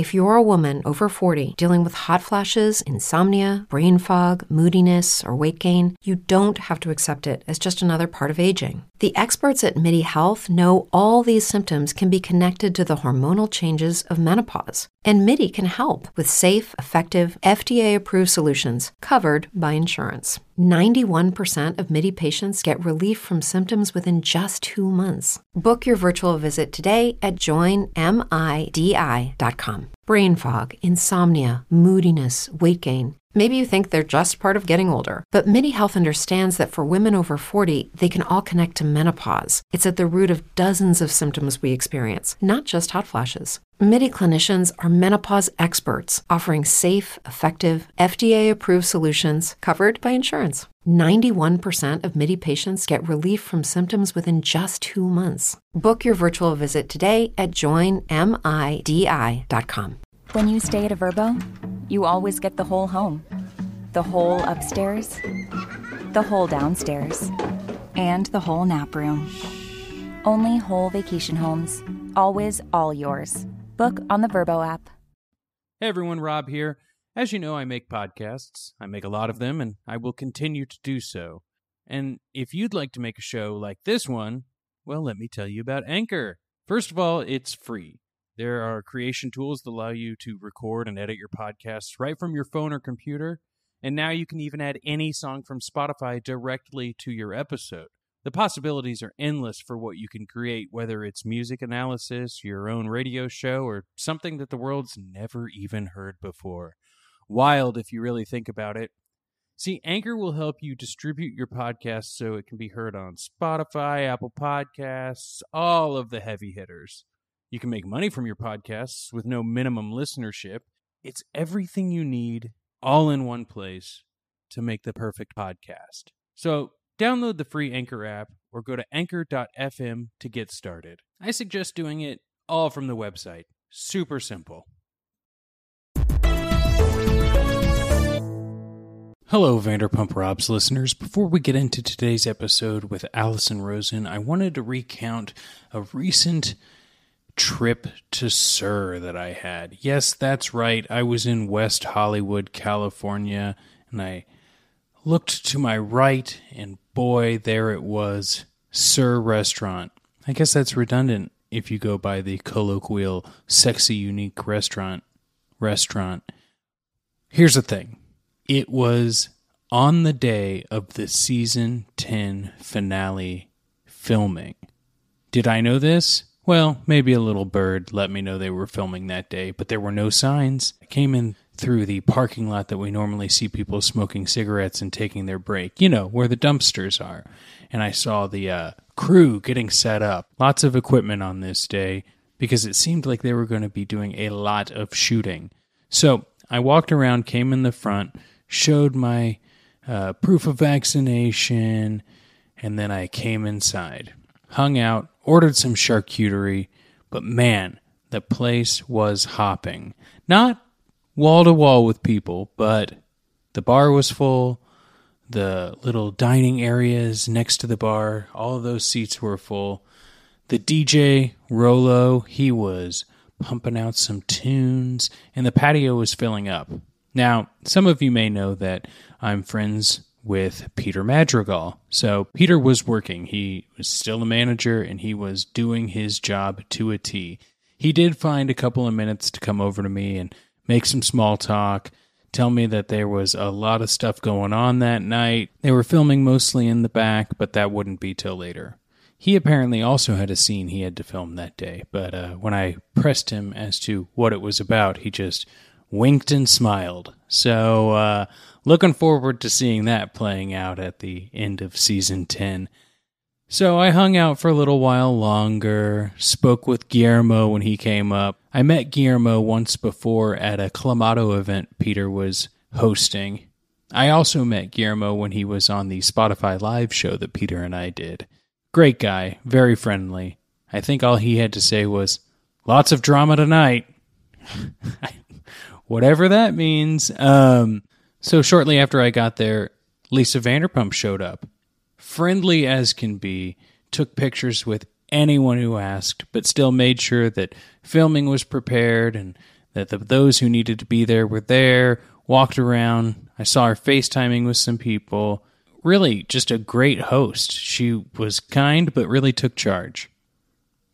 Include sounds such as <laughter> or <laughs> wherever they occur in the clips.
If you're a woman over 40 dealing with hot flashes, insomnia, brain fog, moodiness, or weight gain, you don't have to accept it as just another part of aging. The experts at MIDI Health know all these symptoms can be connected to the hormonal changes of menopause. And MIDI can help with safe, effective, FDA approved solutions covered by insurance. 91% of MIDI patients get relief from symptoms within just two months. Book your virtual visit today at joinmidi.com. Brain fog, insomnia, moodiness, weight gain. Maybe you think they're just part of getting older, but MIDI Health understands that for women over 40, they can all connect to menopause. It's at the root of dozens of symptoms we experience, not just hot flashes. MIDI clinicians are menopause experts offering safe, effective, FDA approved solutions covered by insurance. 91% of MIDI patients get relief from symptoms within just two months. Book your virtual visit today at joinmidi.com. When you stay at a Vrbo, you always get the whole home the whole upstairs, the whole downstairs, and the whole nap room. Only whole vacation homes, always all yours. Book on the Vrbo app. Hey everyone, Rob here. As you know, I make podcasts. I make a lot of them, and I will continue to do so. And if you'd like to make a show like this one, well, let me tell you about Anchor. First of all, it's free. There are creation tools that allow you to record and edit your podcasts right from your phone or computer. And now you can even add any song from Spotify directly to your episode. The possibilities are endless for what you can create, whether it's music analysis, your own radio show, or something that the world's never even heard before. Wild if you really think about it. See, Anchor will help you distribute your podcast so it can be heard on Spotify, Apple Podcasts, all of the heavy hitters. You can make money from your podcasts with no minimum listenership. It's everything you need all in one place to make the perfect podcast. So, download the free Anchor app or go to anchor.fm to get started. I suggest doing it all from the website. Super simple. Hello, Vanderpump Robs listeners. Before we get into today's episode with Allison Rosen, I wanted to recount a recent trip to SUR that I had. Yes, that's right. I was in West Hollywood, California, and I looked to my right, and boy, there it was SUR Restaurant. I guess that's redundant if you go by the colloquial sexy unique restaurant restaurant. Here's the thing. It was on the day of the season 10 finale filming. Did I know this? Well, maybe a little bird let me know they were filming that day, but there were no signs. I came in through the parking lot that we normally see people smoking cigarettes and taking their break, you know, where the dumpsters are. And I saw the uh, crew getting set up. Lots of equipment on this day because it seemed like they were going to be doing a lot of shooting. So I walked around, came in the front, showed my uh, proof of vaccination, and then I came inside, hung out, ordered some charcuterie, but man, the place was hopping. Not wall to wall with people, but the bar was full. The little dining areas next to the bar, all those seats were full. The DJ, Rolo, he was pumping out some tunes, and the patio was filling up. Now, some of you may know that I'm friends with Peter Madrigal. So Peter was working. He was still a manager and he was doing his job to a T. He did find a couple of minutes to come over to me and make some small talk, tell me that there was a lot of stuff going on that night. They were filming mostly in the back, but that wouldn't be till later. He apparently also had a scene he had to film that day, but uh, when I pressed him as to what it was about, he just winked and smiled. So, uh, looking forward to seeing that playing out at the end of season 10. So I hung out for a little while longer, spoke with Guillermo when he came up. I met Guillermo once before at a Clamato event Peter was hosting. I also met Guillermo when he was on the Spotify live show that Peter and I did. Great guy, very friendly. I think all he had to say was, lots of drama tonight. <laughs> Whatever that means. Um, so shortly after I got there, Lisa Vanderpump showed up. Friendly as can be, took pictures with anyone who asked, but still made sure that filming was prepared and that the, those who needed to be there were there, walked around. I saw her FaceTiming with some people. Really, just a great host. She was kind, but really took charge.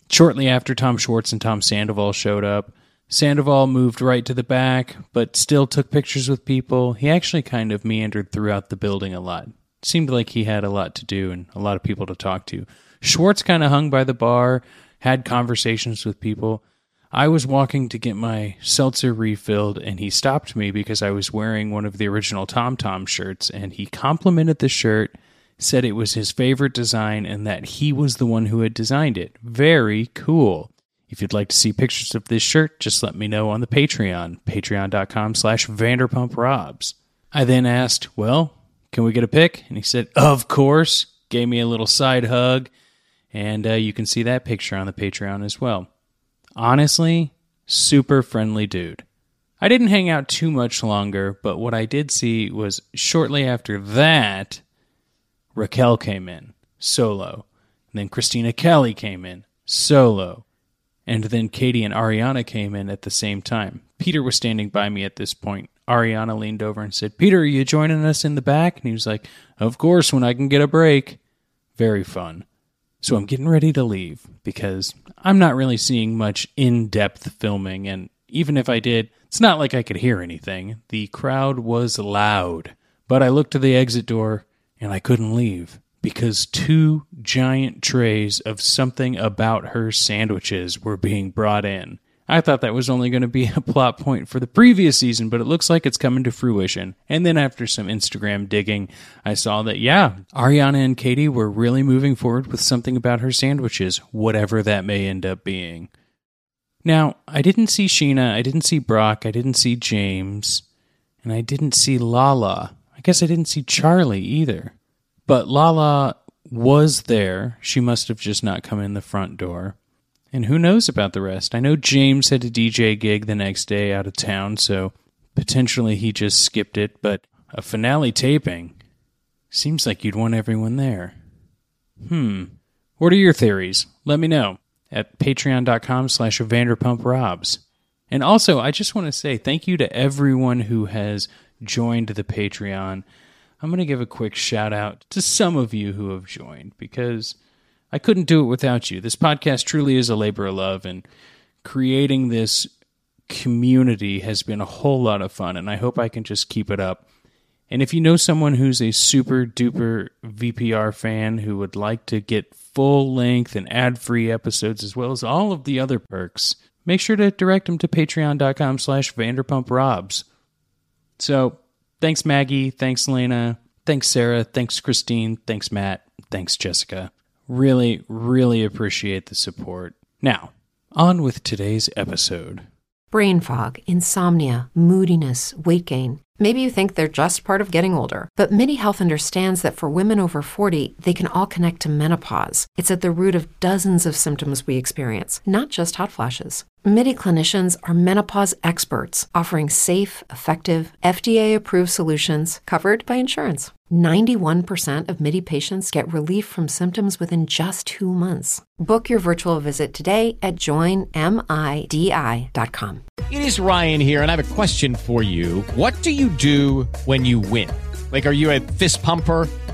Shortly after Tom Schwartz and Tom Sandoval showed up, Sandoval moved right to the back, but still took pictures with people. He actually kind of meandered throughout the building a lot. Seemed like he had a lot to do and a lot of people to talk to. Schwartz kind of hung by the bar, had conversations with people. I was walking to get my seltzer refilled, and he stopped me because I was wearing one of the original Tom Tom shirts, and he complimented the shirt, said it was his favorite design, and that he was the one who had designed it. Very cool. If you'd like to see pictures of this shirt, just let me know on the Patreon, patreon.com slash vanderpumprobs. I then asked, well, can we get a pic? And he said, of course. Gave me a little side hug, and uh, you can see that picture on the Patreon as well. Honestly, super friendly dude. I didn't hang out too much longer, but what I did see was shortly after that, Raquel came in solo. And then Christina Kelly came in solo. And then Katie and Ariana came in at the same time. Peter was standing by me at this point. Ariana leaned over and said, Peter, are you joining us in the back? And he was like, Of course, when I can get a break. Very fun. So I'm getting ready to leave because I'm not really seeing much in depth filming. And even if I did, it's not like I could hear anything. The crowd was loud. But I looked to the exit door and I couldn't leave because two giant trays of something about her sandwiches were being brought in. I thought that was only going to be a plot point for the previous season, but it looks like it's coming to fruition. And then after some Instagram digging, I saw that, yeah, Ariana and Katie were really moving forward with something about her sandwiches, whatever that may end up being. Now, I didn't see Scheana, I didn't see Brock, I didn't see James, and I didn't see Lala. I guess I didn't see Charli either. But Lala was there. She must have just not come in the front door. And who knows about the rest? I know James had a DJ gig the next day out of town, so potentially he just skipped it, but a finale taping seems like you'd want everyone there. Hmm. What are your theories? Let me know at patreon.com slash vanderpumprobs. And also, I just want to say thank you to everyone who has joined the Patreon. I'm going to give a quick shout out to some of you who have joined because I couldn't do it without you. This podcast truly is a labor of love, and creating this community has been a whole lot of fun, and I hope I can just keep it up. And if you know someone who's a super duper VPR fan who would like to get full length and ad free episodes as well as all of the other perks, make sure to direct them to patreon.com slash vanderpumprobs. So thanks, Maggie. Thanks, Lena. Thanks, Sarah. Thanks, Christine. Thanks, Matt. Thanks, Jessica. Really, really appreciate the support. Now, on with today's episode. Brain fog, insomnia, moodiness, weight gain. Maybe you think they're just part of getting older, but MIDI Health understands that for women over 40, they can all connect to menopause. It's at the root of dozens of symptoms we experience, not just hot flashes. MIDI clinicians are menopause experts offering safe, effective, FDA approved solutions covered by insurance. 91% of MIDI patients get relief from symptoms within just two months. Book your virtual visit today at joinmidi.com. It is Ryan here, and I have a question for you. What do you do when you win? Like, are you a fist pumper?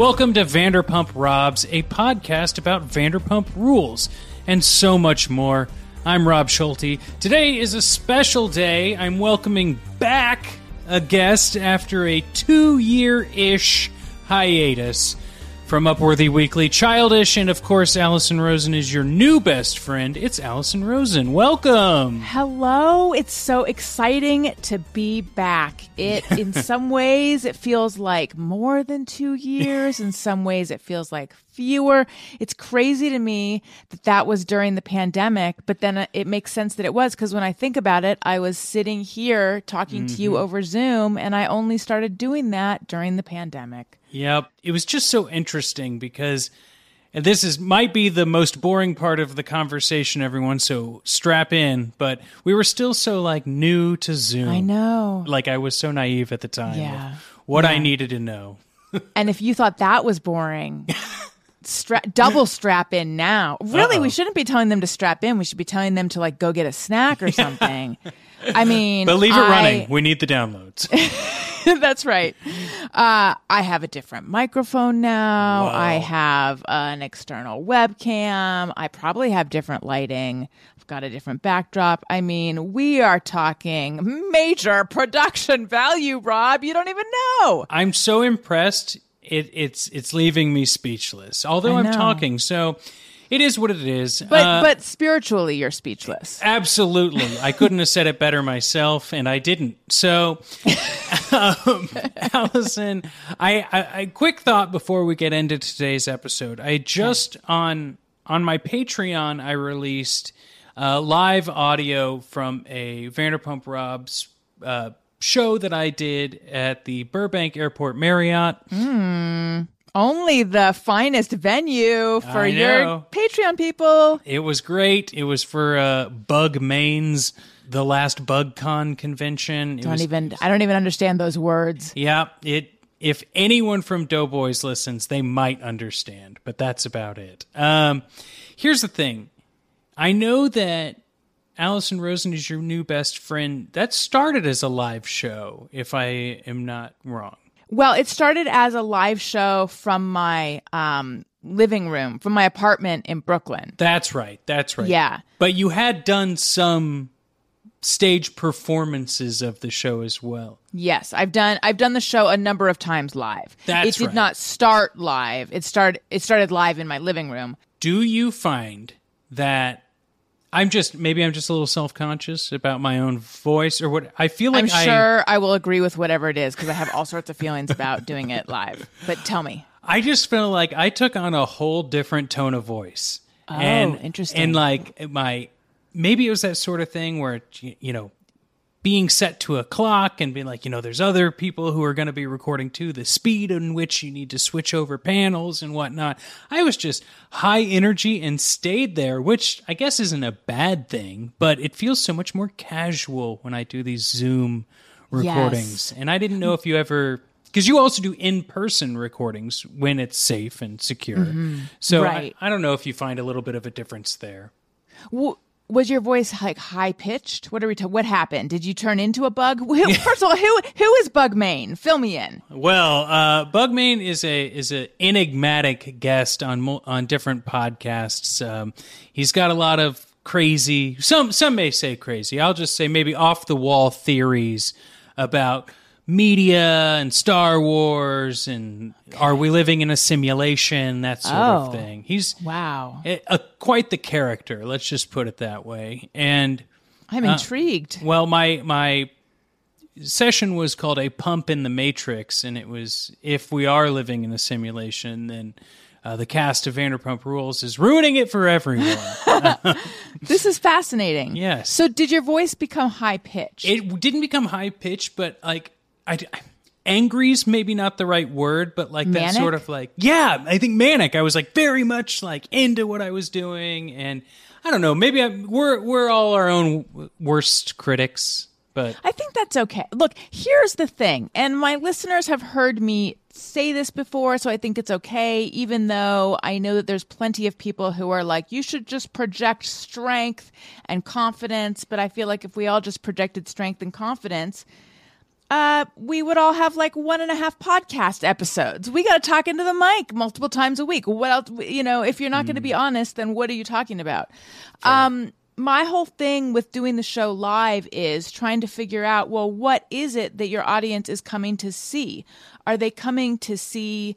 Welcome to Vanderpump Robs, a podcast about Vanderpump rules and so much more. I'm Rob Schulte. Today is a special day. I'm welcoming back a guest after a two year ish hiatus from Upworthy Weekly. Childish, and of course, Allison Rosen is your new best friend. It's Allison Rosen. Welcome. Hello. It's so exciting to be back. It in <laughs> some ways it feels like more than 2 years, in some ways it feels like fewer. It's crazy to me that that was during the pandemic, but then uh, it makes sense that it was because when I think about it, I was sitting here talking to you mm-hmm. over Zoom and I only started doing that during the pandemic. Yep. It was just so interesting because and this is might be the most boring part of the conversation everyone so strap in but we were still so like new to zoom I know. like i was so naive at the time Yeah. what i needed to know And if you thought that was boring, <laughs> stra- double <laughs> strap in now. Really, we shouldn't be telling them to strap in. We should be telling them to like go get a snack or something. I mean, but leave it I- running we need the downloads <laughs> That's right. Uh, I have a different microphone now. Wow. I have an external webcam. I probably have different lighting. I've got a different backdrop. I mean, we are talking major production value, Rob. You don't even know. i'm so impressed it, it's it's leaving me speechless although i'm talking so it is what it is But Uh, but spiritually, you're speechless. Absolutely. <laughs> I couldn't have said it better myself, and I didn't. So, <laughs> um, Allison, I, I, I quick thought before we get into today's episode. I just on on my Patreon, I released uh, live audio from a Vanderpump Rob's uh, show that I did at the Burbank Airport Marriott. Only the finest venue for your. Patreon people. It was great. It was for uh, Bug Main's the last BugCon convention. It Don't was even. I don't even understand those words. Yeah, it. If anyone from Doughboys listens, they might understand, but that's about it. Um, here's the thing: I know that Allison Rosen is your new best friend. That started as a live show, if I am not wrong. Well, it started as a live show from my um, living room, from my apartment in Brooklyn. That's right. That's right. Yeah. but you had done some stage performances of the show as well. Yes, I've done I've done the show a number of times live. That's it did right. not start live. It started it started live in my living room. do you find that I'm just maybe I'm just a little self conscious about my own voice or what I feel like I'm sure I will agree with whatever it is because I have all sorts of feelings about doing it live. But tell me. I just feel like I took on a whole different tone of voice. Oh, and, interesting. And like my maybe it was that sort of thing where you know being set to a clock and being like, you know, there's other people who are going to be recording too, the speed in which you need to switch over panels and whatnot. I was just high energy and stayed there, which I guess isn't a bad thing, but it feels so much more casual when I do these Zoom recordings. And I didn't know if you ever. Because you also do in person recordings when it's safe and secure. So Mm-hmm. Right. I, I don't know if you find a little bit of a difference there. W- was your voice like high pitched? What are we? Ta- what happened? Did you turn into a bug? <laughs> Who, First of all, who who is Bug Main? Fill me in. Well, uh, Bugmain is a is an enigmatic guest on on different podcasts. Um, he's got a lot of crazy. Some some may say crazy. I'll just say maybe off the wall theories about media and Star Wars and are we living in a simulation? That sort Oh. of thing. He's Wow, a, a, quite the character. Let's just put it that way. And I'm intrigued. well, my my session was called a pump in the matrix, and it was if we are living in a simulation, then uh, the cast of Vanderpump Rules is ruining it for everyone. <laughs> <laughs> This is fascinating. Yes. So, did your voice become high pitched? it didn't become high pitched, but like I. Angry's maybe not the right word, but like that sort of like yeah, I think manic. I was like very much like into what I was doing, and I don't know. Maybe I'm, we're we're all our own worst critics, but I think that's okay. Look, here's the thing, and my listeners have heard me say this before, so I think it's okay, even though I know that there's plenty of people who are like, you should just project strength and confidence. But I feel like if we all just projected strength and confidence, uh, we would all have like one and a half podcast episodes. We got to talk into the mic multiple times a week. What else? You know, if you're not going to be honest, then what are you talking about? Um, my whole thing with doing the show live is trying to figure out, well, what is it that your audience is coming to see? Are they coming to see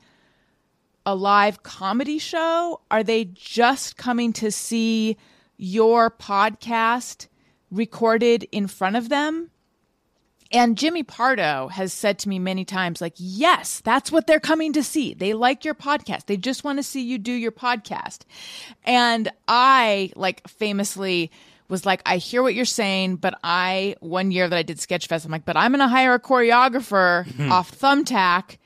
a live comedy show? Are they just coming to see your podcast recorded in front of them? And Jimmy Pardo has said to me many times, like, yes, that's what they're coming to see. They like your podcast. They just want to see you do your podcast. And I, like, famously was like, I hear what you're saying, but I, one year that I did Sketchfest, I'm like, but I'm going to hire a choreographer mm-hmm. off Thumbtack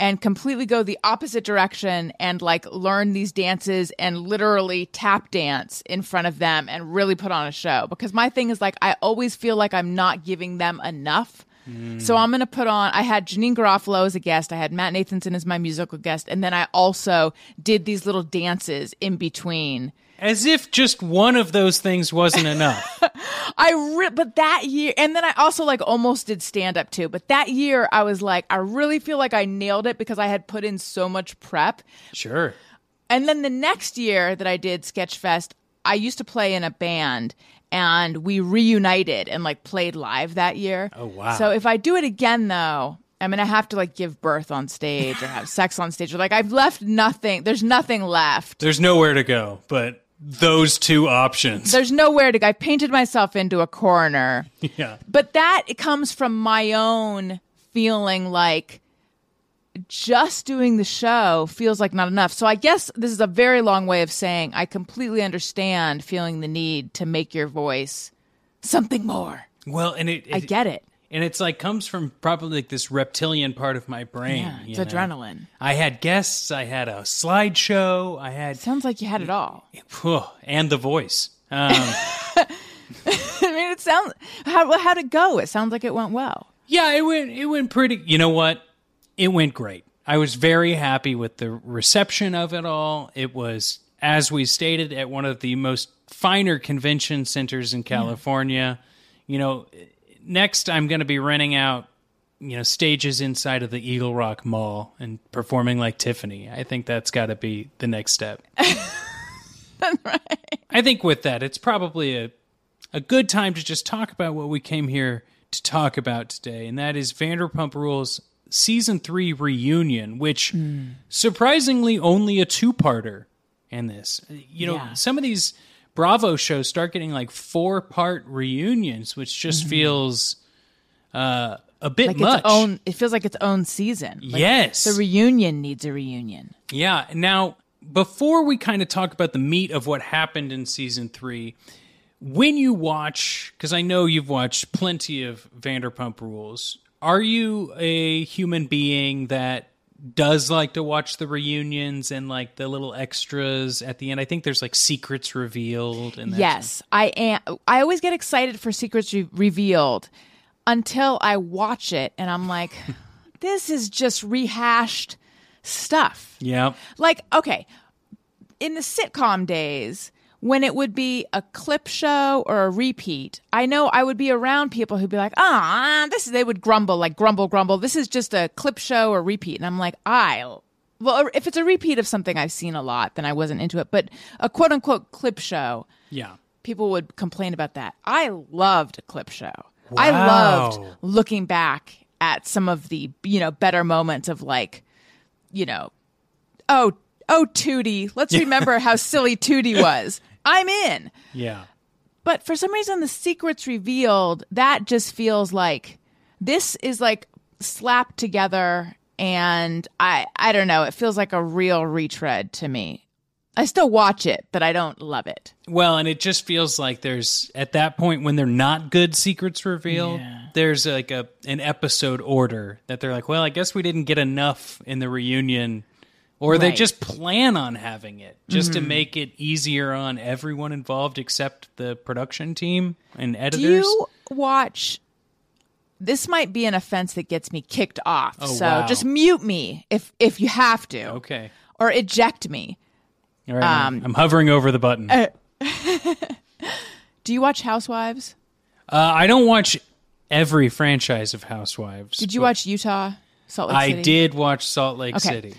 and completely go the opposite direction and like learn these dances and literally tap dance in front of them and really put on a show because my thing is like I always feel like I'm not giving them enough. Mm. So I'm going to put on I had Janeane Garofalo as a guest, I had Matt Nathanson as my musical guest and then I also did these little dances in between. As if just one of those things wasn't enough. <laughs> I re- but that year, and then I also like almost did stand up too. But that year, I was like, I really feel like I nailed it because I had put in so much prep. sure. And then the next year that I did Sketchfest, I used to play in a band and we reunited and like played live that year. Oh, wow. So if I do it again though, I'm gonna have to like give birth on stage or have <laughs> sex on stage. Or like I've left nothing. There's nothing left. There's nowhere to go but those two options. There's nowhere to go. I painted myself into a corner. <laughs> yeah. But that comes from my own feeling like just doing the show feels like not enough. So I guess this is a very long way of saying I completely understand feeling the need to make your voice something more. Well, and it, I get it. And it's like comes from probably like this reptilian part of my brain. Yeah, it's you know? adrenaline. I had guests. I had a slideshow. I had Sounds like you had it all. And the voice. Um, <laughs> I mean, it sounds how how'd it go? It sounds like it went well. yeah, it went. It went pretty. You know what? It went great. I was very happy with the reception of it all. It was, as we stated, at one of the most finer convention centers in California. You know, next I'm going to be renting out, you know, stages inside of the Eagle Rock Mall and performing like Tiffany. I think that's got to be the next step. <laughs> I think with that, it's probably a a good time to just talk about what we came here to talk about today, and that is Vanderpump Rules season three reunion, which hmm. surprisingly only a two parter And this. You know, Yeah. some of these Bravo shows start getting like four part reunions, which just feels uh, a bit Like much. its own. It feels like its own season. Like, yes, The reunion needs a reunion. Yeah. Now, before we kind of talk about the meat of what happened in season three, when you watch, because I know you've watched plenty of Vanderpump Rules, are you a human being that does like to watch the reunions and like the little extras at the end? I think there's like secrets revealed and that Yes, I am. I always get excited for secrets re- revealed until I watch it and I'm like, <laughs> this is just rehashed stuff. Yeah. Like, okay, in the sitcom days, when it would be a clip show or a repeat, I know I would be around people who'd be like, ah, this is, they would grumble, like grumble, grumble. This is just a clip show or repeat. And I'm like, I, well, if it's a repeat of something I've seen a lot, then I wasn't into it. But a quote unquote clip show, Yeah. people would complain about that. I loved a clip show. I loved looking back at some of the, you know, better moments of like, you know, oh, oh, Tootie. Let's remember how silly Tootie was. I'm in. Yeah. But for some reason, the secrets revealed that just feels like this is like slapped together, and I I don't know. It feels like a real retread to me. I still watch it, but I don't love it. Well, and it just feels like there's at that point when they're not good secrets revealed, there's like a an episode order that they're like, well, I guess we didn't get enough in the reunion, or they just plan on having it just Mm-hmm. to make it easier on everyone involved except the production team and editors. Do you watch? This might be an offense that gets me kicked off. Oh, so wow. just mute me if if you have to, okay, or eject me. all right, I'm- Um, I'm hovering over the button. Uh, <laughs> Do you watch Housewives? I don't watch every franchise of Housewives. Did you watch Utah, Salt Lake I City? did watch Salt Lake Okay. City.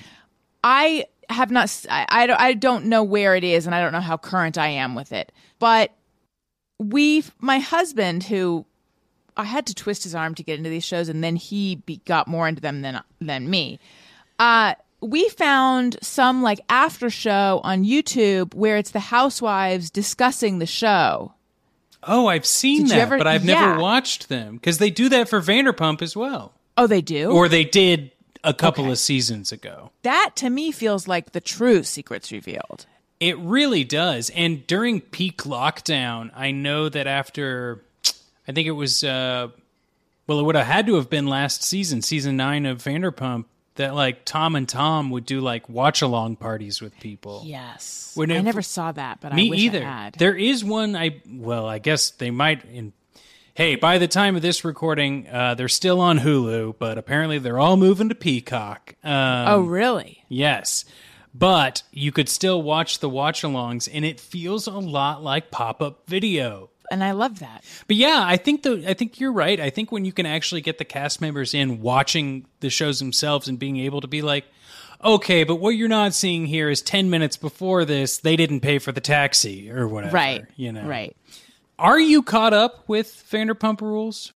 I have not. I, I don't- I don't know where it is, and I don't know how current I am with it. But we, my husband, who I had to twist his arm to get into these shows, and then he be, got more into them than than me. Uh, we found some like after show on YouTube where it's the housewives discussing the show. Oh, I've seen Did that, ever- but I've Yeah. never watched them because they do that for Vanderpump as well, Oh, they do? or they did a couple Okay. of seasons ago. that to me feels like the true secrets revealed. It really does. And during peak lockdown, I know that after, I think it was, uh, well, it would have had to have been last season, season nine of Vanderpump, that like Tom and Tom would do like watch along parties with people. Yes. When I it- never saw that, but Me I wish either. I had. There is one. I well, I guess they might. In hey, by the time of this recording, uh, they're still on Hulu, but apparently they're all moving to Peacock. Um, oh, really? yes, but you could still watch the watch-alongs, and it feels a lot like pop-up video. And I love that. But yeah, I think the I think you're right. I think when you can actually get the cast members in watching the shows themselves and being able to be like, okay, but what you're not seeing here is ten minutes before this, they didn't pay for the taxi or whatever. Right. You know. Right. Are you caught up with Vanderpump Rules?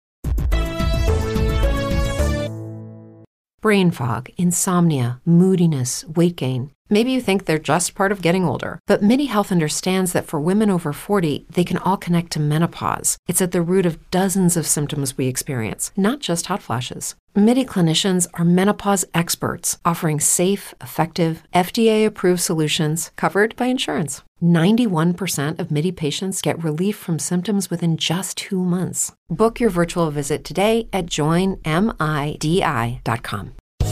Brain fog, insomnia, moodiness, weight gain. Maybe you think they're just part of getting older, but MIDI Health understands that for women over 40, they can all connect to menopause. It's at the root of dozens of symptoms we experience, not just hot flashes. MIDI clinicians are menopause experts, offering safe, effective, FDA approved solutions covered by insurance. 91% of MIDI patients get relief from symptoms within just two months. Book your virtual visit today at joinmidi.com.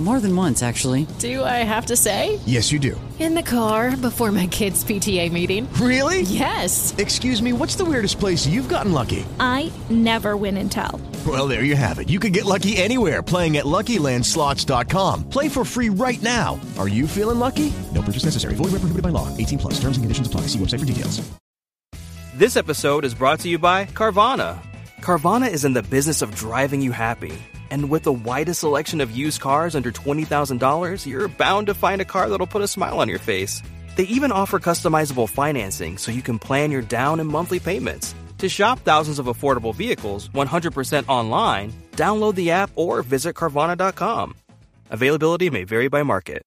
More than once, actually. Do I have to say? Yes, you do. In the car before my kids' PTA meeting. Really? Yes. Excuse me, what's the weirdest place you've gotten lucky? I never win and tell. Well, there you have it. You can get lucky anywhere playing at LuckyLandSlots.com. Play for free right now. Are you feeling lucky? No purchase necessary. Void where prohibited by law. 18 plus. Terms and conditions apply. See website for details. This episode is brought to you by Carvana. Carvana is in the business of driving you happy. And with the widest selection of used cars under $20,000, you're bound to find a car that'll put a smile on your face. They even offer customizable financing so you can plan your down and monthly payments. To shop thousands of affordable vehicles 100% online, download the app or visit Carvana.com. Availability may vary by market.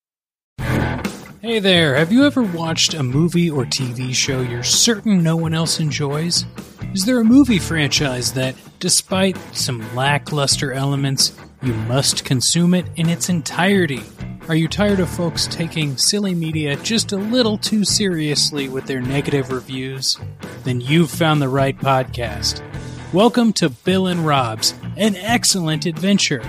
Hey there, have you ever watched a movie or TV show you're certain no one else enjoys? Is there a movie franchise that, despite some lackluster elements, you must consume it in its entirety? Are you tired of folks taking silly media just a little too seriously with their negative reviews? Then you've found the right podcast. Welcome to Bill and Rob's, an excellent adventure.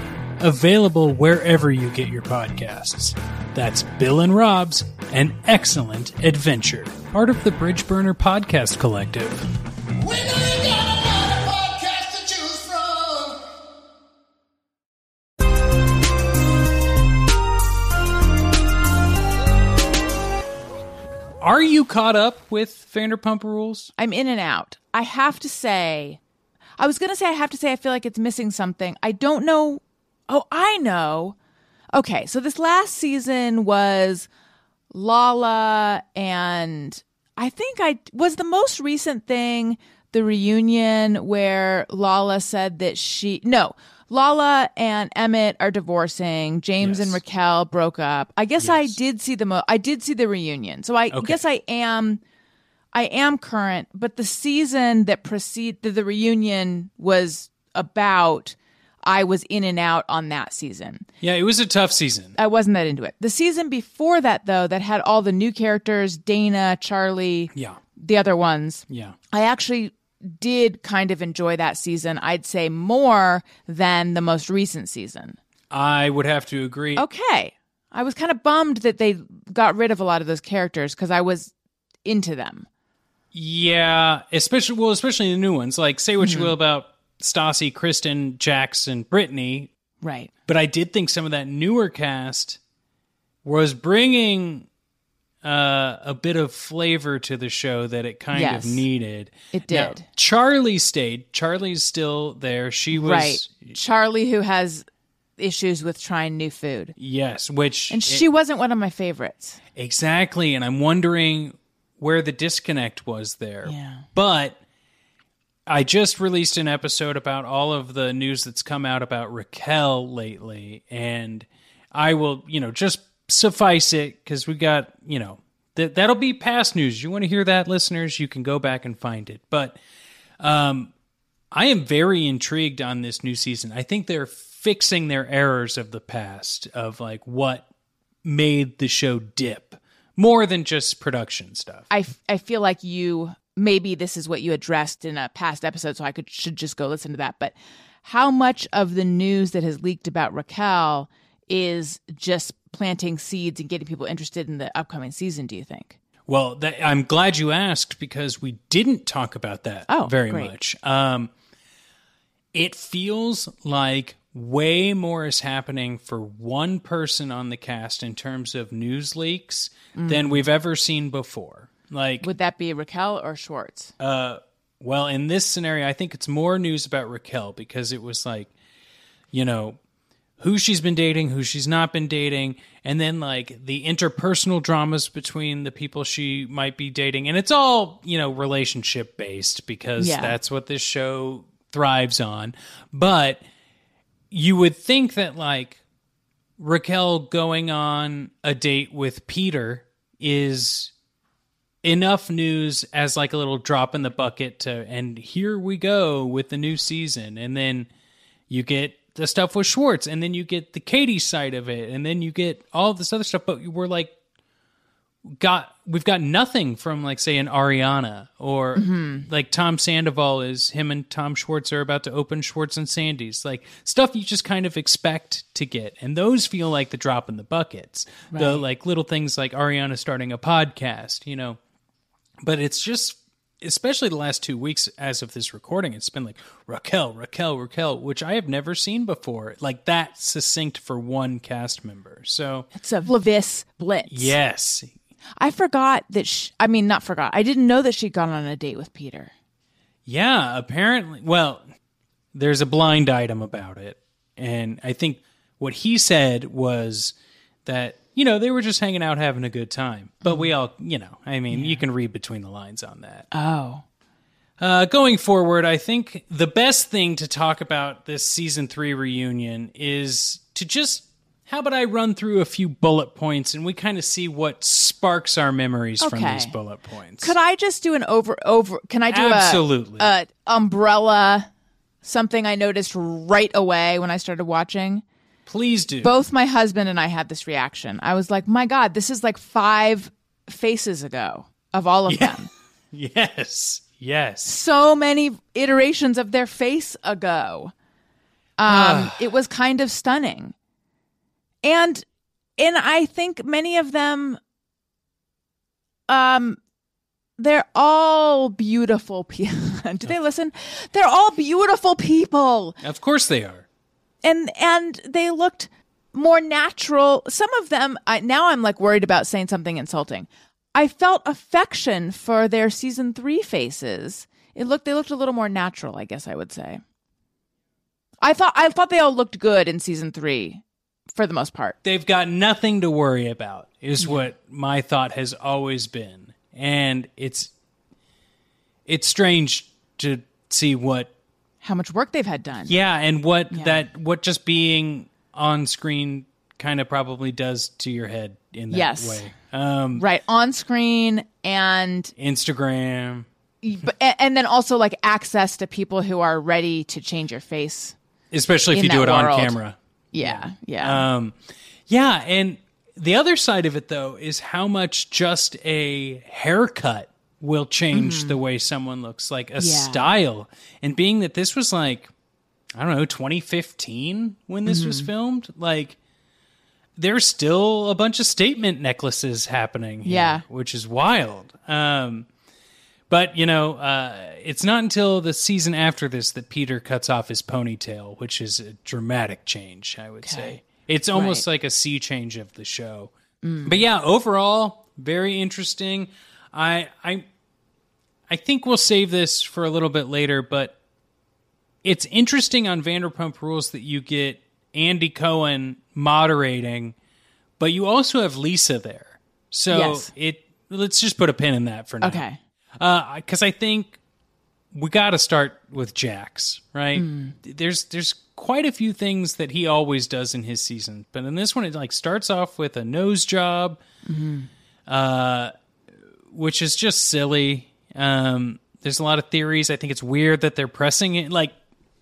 Available wherever you get your podcasts. That's Bill and Rob's, an excellent adventure. Part of the Bridge Burner Podcast Collective. Are you caught up with Vanderpump Rules? I'm in and out. I have to say, I was going to say, I have to say, I feel like it's missing something. I don't know. Oh, I know. Okay, so this last season was Lala, and I think I was the most recent thing the reunion where Lala said that she, no, Lala and Emmett are divorcing. James and Raquel broke up. I guess I did see the mo- I did see the reunion. So I Okay. guess I am I am current, but the season that precede that the reunion was about, I was in and out on that season. Yeah, it was a tough season. I wasn't that into it. The season before that, though, that had all the new characters, Dana, Charli, Yeah, the other ones, yeah. I actually did kind of enjoy that season. I'd say more than the most recent season. I would have to agree. Okay. I was kind of bummed that they got rid of a lot of those characters because I was into them. Yeah, especially well, especially the new ones. Like, say what you mm-hmm. will about Stassi, Kristen, Jackson, Brittany, Right. but I did think some of that newer cast was bringing uh, a bit of flavor to the show that it kind Yes. of needed. It Now, did. Charli stayed. Charli's still there. She was right. Charli, who has issues with trying new food. yes, which And she wasn't one of my favorites. Exactly. And I'm wondering where the disconnect was there. Yeah. But I just released an episode about all of the news that's come out about Raquel lately. And I will, you know, just suffice it because we got, you know, that that'll be past news. You want to hear that, listeners? You can go back and find it. But um, I am very intrigued on this new season. I think they're fixing their errors of the past of like what made the show dip more than just production stuff. I, f- I feel like you maybe this is what you addressed in a past episode, so I could should just go listen to that. But how much of the news that has leaked about Raquel is just planting seeds and getting people interested in the upcoming season? Do you think? Well, that, I'm glad you asked because we didn't talk about that Oh, very great. much. Um, it feels like way more is happening for one person on the cast in terms of news leaks than Mm. we've ever seen before. Like, Would that be Raquel or Schwartz? uh, well, in this scenario, I think it's more news about Raquel because it was like, you know, who she's been dating, who she's not been dating, and then like the interpersonal dramas between the people she might be dating. And it's all, you know, relationship based because Yeah. that's what this show thrives on. But you would think that like Raquel going on a date with Peter is enough news as like a little drop in the bucket to and here we go with the new season. And then you get the stuff with Schwartz and then you get the Katie side of it and then you get all this other stuff but we're like got we've got nothing from like say an Ariana or Mhm. like Tom Sandoval is him and Tom Schwartz are about to open Schwartz and Sandy's. Like stuff you just kind of expect to get and those feel like the drop in the buckets. The like little things like Ariana starting a podcast you know but it's just especially the last two weeks as of this recording it's been like Raquel Raquel Raquel which I have never seen before like that succinct for one cast member so It's a Leviss blitz. yes I forgot that. Sh I mean, not forgot. I didn't know that she'd gone on a date with Peter. Yeah, apparently. Well, there's a blind item about it. And I think what he said was that, you know, they were just hanging out having a good time. But we all, you know, I mean, you can read between the lines on that. Oh. Uh, going forward, I think the best thing to talk about this season three reunion is to just. How about I run through a few bullet points and we kind of see what sparks our memories from these bullet points? Could I just do an over over? Can I do Absolutely. a, a umbrella? Something I noticed right away when I started watching. Please do. Both my husband and I had this reaction. I was like, "My God, this is like five faces ago of all of them. <laughs> Yes. Yes. So many iterations of their face ago. Um, <sighs> it was kind of stunning, and and I think many of them, um, they're all beautiful <laughs> people. Do they listen? They're all beautiful people Of course they are. And and they looked more natural. Some of them I, now i'm like worried about saying something insulting. I felt affection for their season three faces. It looked they looked a little more natural i guess i would say. I thought i thought they all looked good in season three for the most part. They've got nothing to worry about, is what my thought has always been. And it's it's strange to see what how much work they've had done yeah, and what Yeah. that what just being on screen kind of probably does to your head in that Yes. way. Um right on screen and Instagram. but, and then also like access to people who are ready to change your face Especially if you do it on world. camera. yeah yeah Um, yeah, and the other side of it though is how much just a haircut will change the way someone looks, like a Mm-hmm. Yeah. style. And being that this was like, I don't know, 2015 when this was Mm-hmm. filmed, like there's still a bunch of statement necklaces happening here, Yeah. which is wild. Um, but you know, uh, it's not until the season after this that Peter cuts off his ponytail, which is a dramatic change, I would say. It's almost Right. like a sea change of the show. But yeah, overall, very interesting. I I I think we'll save this for a little bit later, but it's interesting on Vanderpump Rules that you get Andy Cohen moderating, but you also have Lisa there. So Yes. it let's just put a pin in that for now. okay uh, Because I think we got to start with Jax, right? Hmm. There's there's quite a few things that he always does in his season, but in this one, it like starts off with a nose job, mm-hmm. uh, which is just silly. Um, there's a lot of theories. I think it's weird that they're pressing it. Like,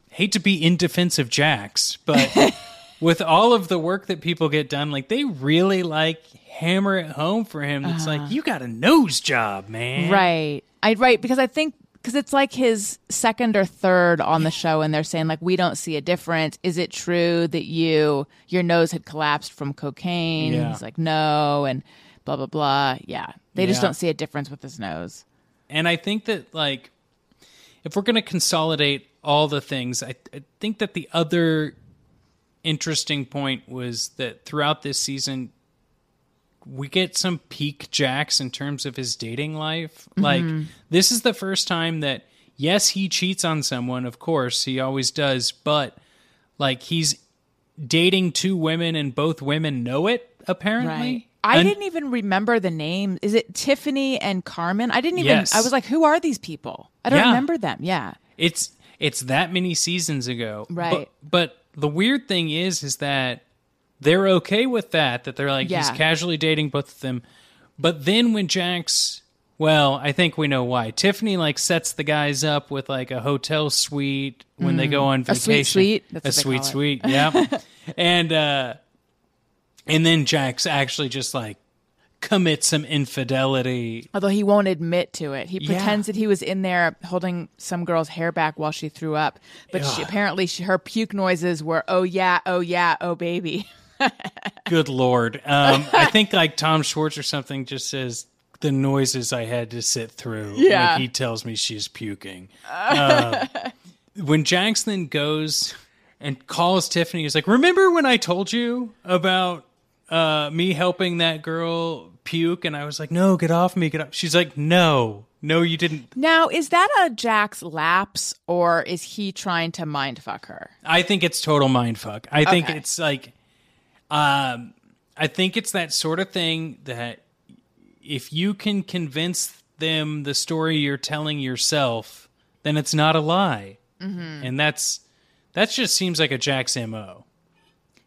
hate to be in defense of Jax, but <laughs> with all of the work that people get done, like they really like hammer it home for him. It's like you got a nose job, man. Right. I right because I think because it's like his second or third on the show and they're saying like we don't see a difference. Is it true that you your nose had collapsed from cocaine? Yeah. He's like no and blah blah blah. Yeah. They just don't see a difference with his nose. And I think that like if we're going to consolidate all the things, I, I think that the other interesting point was that throughout this season we get some peak Jax in terms of his dating life. Mm-hmm. Like this is the first time that yes, he cheats on someone, of course, he always does, but like he's dating two women and both women know it apparently. Right. I And- didn't even remember the name. Is it Tiffany and Carmen? I didn't even Yes. I was like, who are these people? I don't Yeah. remember them. Yeah. It's it's that many seasons ago. Right. But, but the weird thing is is that they're okay with that that they're like he's casually dating both of them. But then when Jax well, I think we know why. Tiffany like sets the guys up with like a hotel suite when they go on vacation. A sweet suite? That's a sweet it. suite, yeah. <laughs> and uh and then Jax actually just like commits some infidelity. Although he won't admit to it. He Yeah. pretends that he was in there holding some girl's hair back while she threw up. But she, apparently she, her puke noises were, oh yeah, oh yeah, oh baby. <laughs> Good lord. Um, I think like Tom Schwartz or something just says the noises I had to sit through. Yeah. When he tells me she's puking. Uh, <laughs> when Jax then goes and calls Tiffany, he's like, Remember when I told you about uh, me helping that girl puke? And I was like, No, get off me. Get off. She's like, No, no, you didn't. Now, is that a Jax lapse or is he trying to mind fuck her? I think it's total mind fuck. I think Okay. it's like, um, I think it's that sort of thing that if you can convince them the story you're telling yourself, then it's not a lie, Mm-hmm. and that's that just seems like a Jax mo.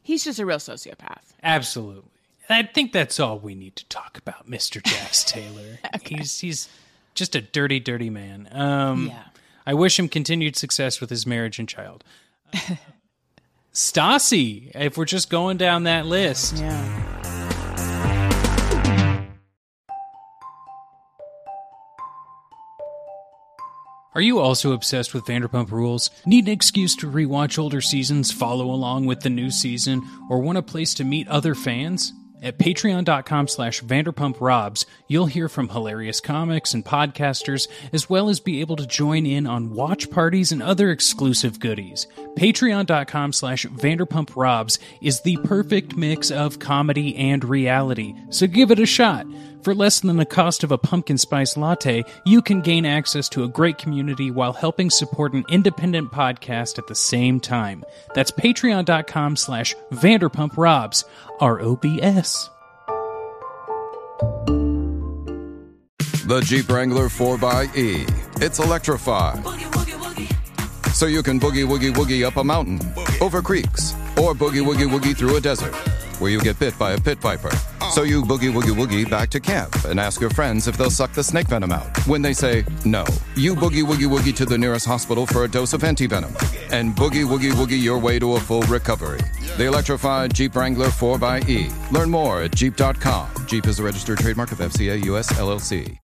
He's just a real sociopath. Absolutely. I think that's all we need to talk about, Mister Jax Taylor. <laughs> He's he's just a dirty, dirty man. Um, Yeah. I wish him continued success with his marriage and child. <laughs> Stassi, if we're just going down that list. Yeah. Are you also obsessed with Vanderpump Rules? Need an excuse to rewatch older seasons, follow along with the new season, or want a place to meet other fans? At patreon.com slash vanderpumprobs, you'll hear from hilarious comics and podcasters, as well as be able to join in on watch parties and other exclusive goodies. Patreon.com slash vanderpumprobs is the perfect mix of comedy and reality, so give it a shot. For less than the cost of a pumpkin spice latte, you can gain access to a great community while helping support an independent podcast at the same time. That's patreon.com slash vanderpumprobs, R-O-B-S. The Jeep Wrangler 4xE. It's electrified. So you can boogie woogie woogie up a mountain, over creeks, or boogie woogie woogie through a desert where you get bit by a pit viper. So you boogie woogie woogie back to camp and ask your friends if they'll suck the snake venom out. When they say no, you boogie woogie woogie to the nearest hospital for a dose of antivenom and boogie woogie woogie your way to a full recovery. The electrified Jeep Wrangler 4xE. Learn more at Jeep.com. Jeep is a registered trademark of FCA US LLC.